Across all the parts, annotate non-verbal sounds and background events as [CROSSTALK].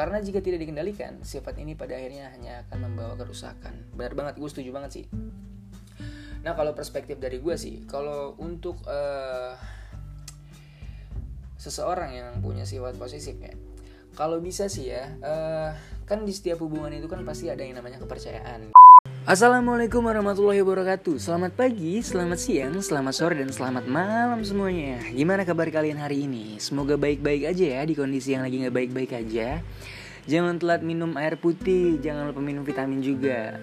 Karena jika tidak dikendalikan, sifat ini pada akhirnya hanya akan membawa kerusakan. Benar banget, gue setuju banget sih. Nah kalau perspektif dari gue sih, kalau untuk uh, seseorang yang punya sifat posesif ya, kalau bisa sih ya, uh, kan di setiap hubungan itu kan pasti ada yang namanya kepercayaan. Assalamualaikum warahmatullahi wabarakatuh. Selamat pagi, selamat siang, selamat sore, dan selamat malam semuanya. Gimana kabar kalian hari ini? Semoga baik-baik aja ya di kondisi yang lagi gak baik-baik aja. Jangan telat minum air putih, jangan lupa minum vitamin juga.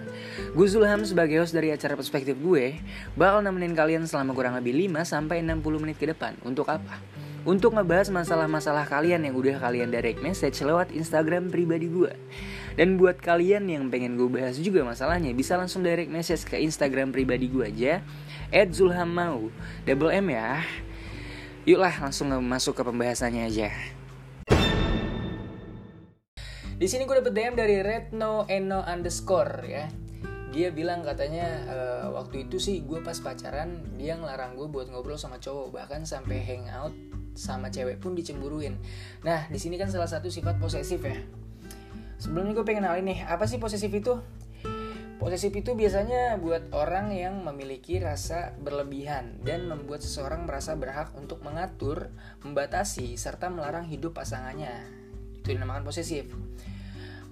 Gue Zulham sebagai host dari acara perspektif gue Bakal nemenin kalian selama kurang lebih 5-60 menit ke depan. Untuk apa? Untuk ngebahas masalah-masalah kalian yang udah kalian direct message lewat Instagram pribadi gue dan buat kalian yang pengen gue bahas juga masalahnya Bisa langsung direct message ke Instagram pribadi gue aja At Zulhammau Double M ya. Yuklah langsung masuk ke pembahasannya aja. Di sini gue dapet DM dari Retno Eno underscore ya. Dia bilang katanya e, waktu itu sih gue pas pacaran dia ngelarang gue buat ngobrol sama cowok bahkan sampai hangout sama cewek pun dicemburuin. Nah di sini kan salah satu sifat posesif ya Sebelumnya gue pengen kenalin nih, apa sih posesif itu? Posesif itu biasanya buat orang yang memiliki rasa berlebihan dan membuat seseorang merasa berhak untuk mengatur, membatasi, serta melarang hidup pasangannya. Itu dinamakan posesif.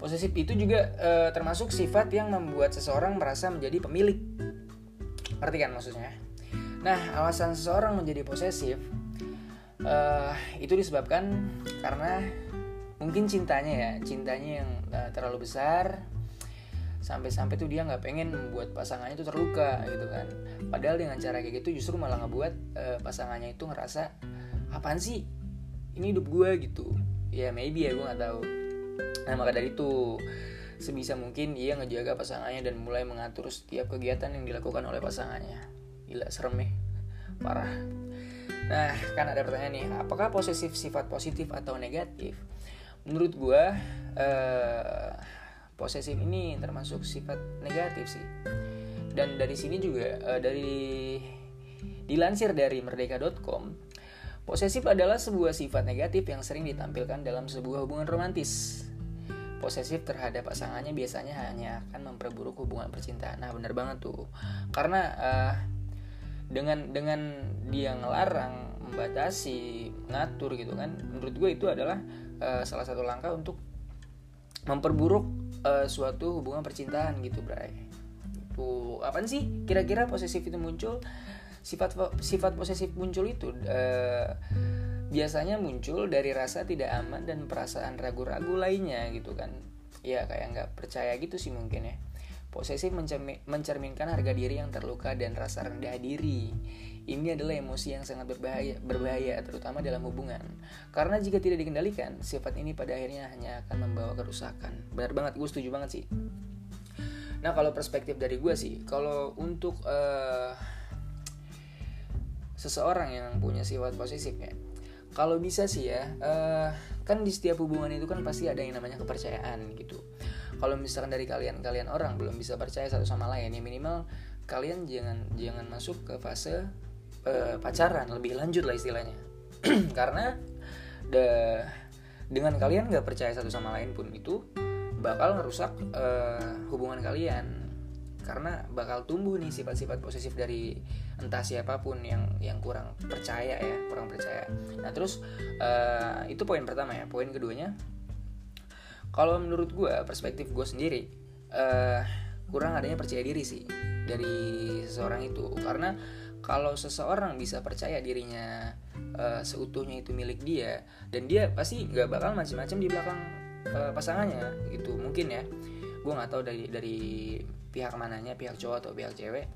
Posesif itu juga e, termasuk sifat yang membuat seseorang merasa menjadi pemilik. Ngerti kan maksudnya? Nah, alasan seseorang menjadi posesif e, itu disebabkan karena mungkin cintanya ya cintanya yang uh, terlalu besar sampai-sampai tuh dia nggak pengen membuat pasangannya itu terluka gitu kan. Padahal dengan cara kayak gitu justru malah ngebuat uh, pasangannya itu ngerasa apaan sih? Ini hidup gue gitu. Ya maybe ya gue nggak tahu. Nah maka dari itu sebisa mungkin ia ngejaga pasangannya dan mulai mengatur setiap kegiatan yang dilakukan oleh pasangannya. Gila serem ya. Parah. Nah kan ada pertanyaan nih apakah posesif sifat positif atau negatif menurut gue uh, posesif ini termasuk sifat negatif sih. Dan dari sini juga uh, dari dilansir dari merdeka.com posesif adalah sebuah sifat negatif yang sering ditampilkan dalam sebuah hubungan romantis. Posesif terhadap pasangannya biasanya hanya akan memperburuk hubungan percintaan. Nah bener banget tuh. Karena uh, dengan dengan dia ngelarang membatasi ngatur gitu kan. Menurut gue itu adalah uh, salah satu langkah untuk memperburuk uh, suatu hubungan percintaan gitu Bray. Itu apa sih? Kira-kira posesif itu muncul? Sifat sifat posesif muncul itu uh, biasanya muncul dari rasa tidak aman dan perasaan ragu-ragu lainnya gitu kan. Ya kayak nggak percaya gitu sih mungkin ya posesif mencerminkan harga diri yang terluka dan rasa rendah diri ini adalah emosi yang sangat berbahaya, berbahaya terutama dalam hubungan. Karena jika tidak dikendalikan, sifat ini pada akhirnya hanya akan membawa kerusakan. Benar banget, gue setuju banget sih. Nah kalau perspektif dari gue sih, kalau untuk uh, seseorang yang punya sifat posesif ya, kalau bisa sih ya, uh, kan di setiap hubungan itu kan pasti ada yang namanya kepercayaan gitu. Kalau misalkan dari kalian-kalian orang belum bisa percaya satu sama lain, ya minimal kalian jangan jangan masuk ke fase uh, pacaran. Lebih lanjut lah istilahnya. [CLEARS THROAT] Karena de, dengan kalian gak percaya satu sama lain pun itu bakal merusak uh, hubungan kalian. Karena bakal tumbuh nih sifat-sifat posesif dari entah siapa pun yang yang kurang percaya ya kurang percaya. Nah terus uh, itu poin pertama ya. Poin keduanya kalau menurut gue perspektif gue sendiri uh, kurang adanya percaya diri sih dari seseorang itu. Karena kalau seseorang bisa percaya dirinya uh, seutuhnya itu milik dia dan dia pasti nggak bakal macam-macam di belakang uh, pasangannya gitu. Mungkin ya gue nggak tahu dari dari pihak mananya pihak cowok atau pihak cewek.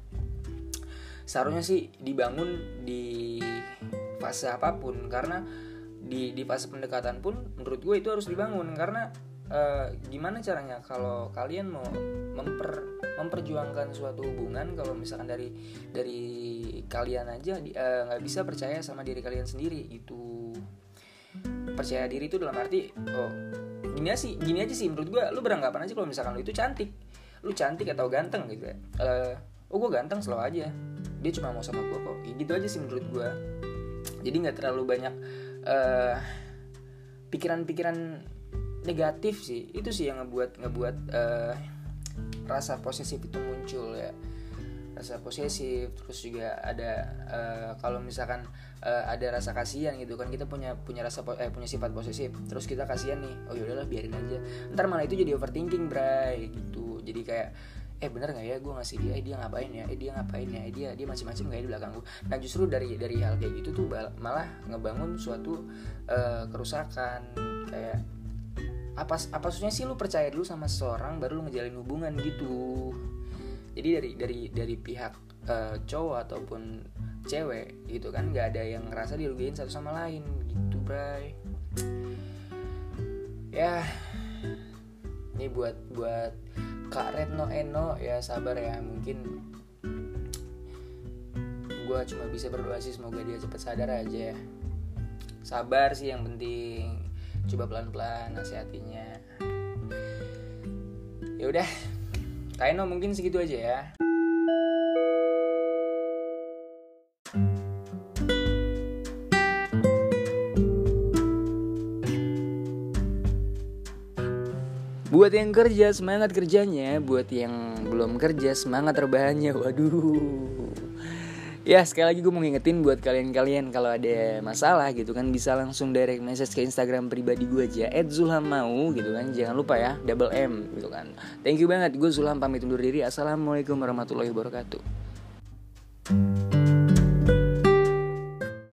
Seharusnya sih dibangun di fase apa pun karena di di fase pendekatan pun menurut gue itu harus dibangun. Karena uh, gimana caranya? Kalau kalian mau memper memperjuangkan suatu hubungan kalau misalkan dari dari kalian aja eh, nggak uh, bisa percaya sama diri kalian sendiri itu percaya diri itu dalam arti oh gini aja sih gini aja sih menurut gue lu beranggapan aja kalau misalkan lu itu cantik. Lu cantik atau ganteng gitu ya. Uh, oh gue ganteng selalu aja. Dia cuma mau sama gue kok. Gitu aja sih menurut gue jadi nggak terlalu banyak pikiran pikiran-pikiran negatif sih. Itu sih yang ngebuat ngebuat uh, rasa posesif itu muncul ya. Rasa posesif terus juga ada uh, kalau misalkan uh, ada rasa kasihan gitu kan kita punya punya rasa eh punya sifat posesif. Terus kita kasihan nih oh yaudahlah biarin aja. Ntar malah itu jadi overthinking bray gitu. Jadi kayak eh bener nggak ya? Gue ngasih dia eh dia ngapain ya? Eh dia ngapain ya? Eh dia dia macam-macam nggak ya di belakang gue nah justru dari dari hal kayak gitu tuh malah ngebangun suatu uh, kerusakan. Kayak apa apa maksudnya sih lu percaya dulu sama seseorang baru lu ngejalin hubungan gitu? Jadi dari dari dari pihak uh, cowok ataupun cewek gitu kan nggak ada yang ngerasa dirugiin satu sama lain gitu bray. Ya ini buat buat kak Retno Eno ya sabar ya mungkin gue cuma bisa berdoa sih semoga dia cepat sadar aja ya. Sabar sih yang penting coba pelan-pelan nasihatinya. Ya udah. Kaino mungkin segitu aja ya. Buat yang kerja semangat kerjanya, buat yang belum kerja semangat rebahannya. Waduh ya sekali lagi gue mau ngingetin buat kalian-kalian kalau ada masalah gitu kan bisa langsung direct message ke Instagram pribadi gue aja @zulham gitu kan. Jangan lupa ya double M gitu kan. Thank you banget gue Zulham pamit undur diri. Assalamualaikum warahmatullahi wabarakatuh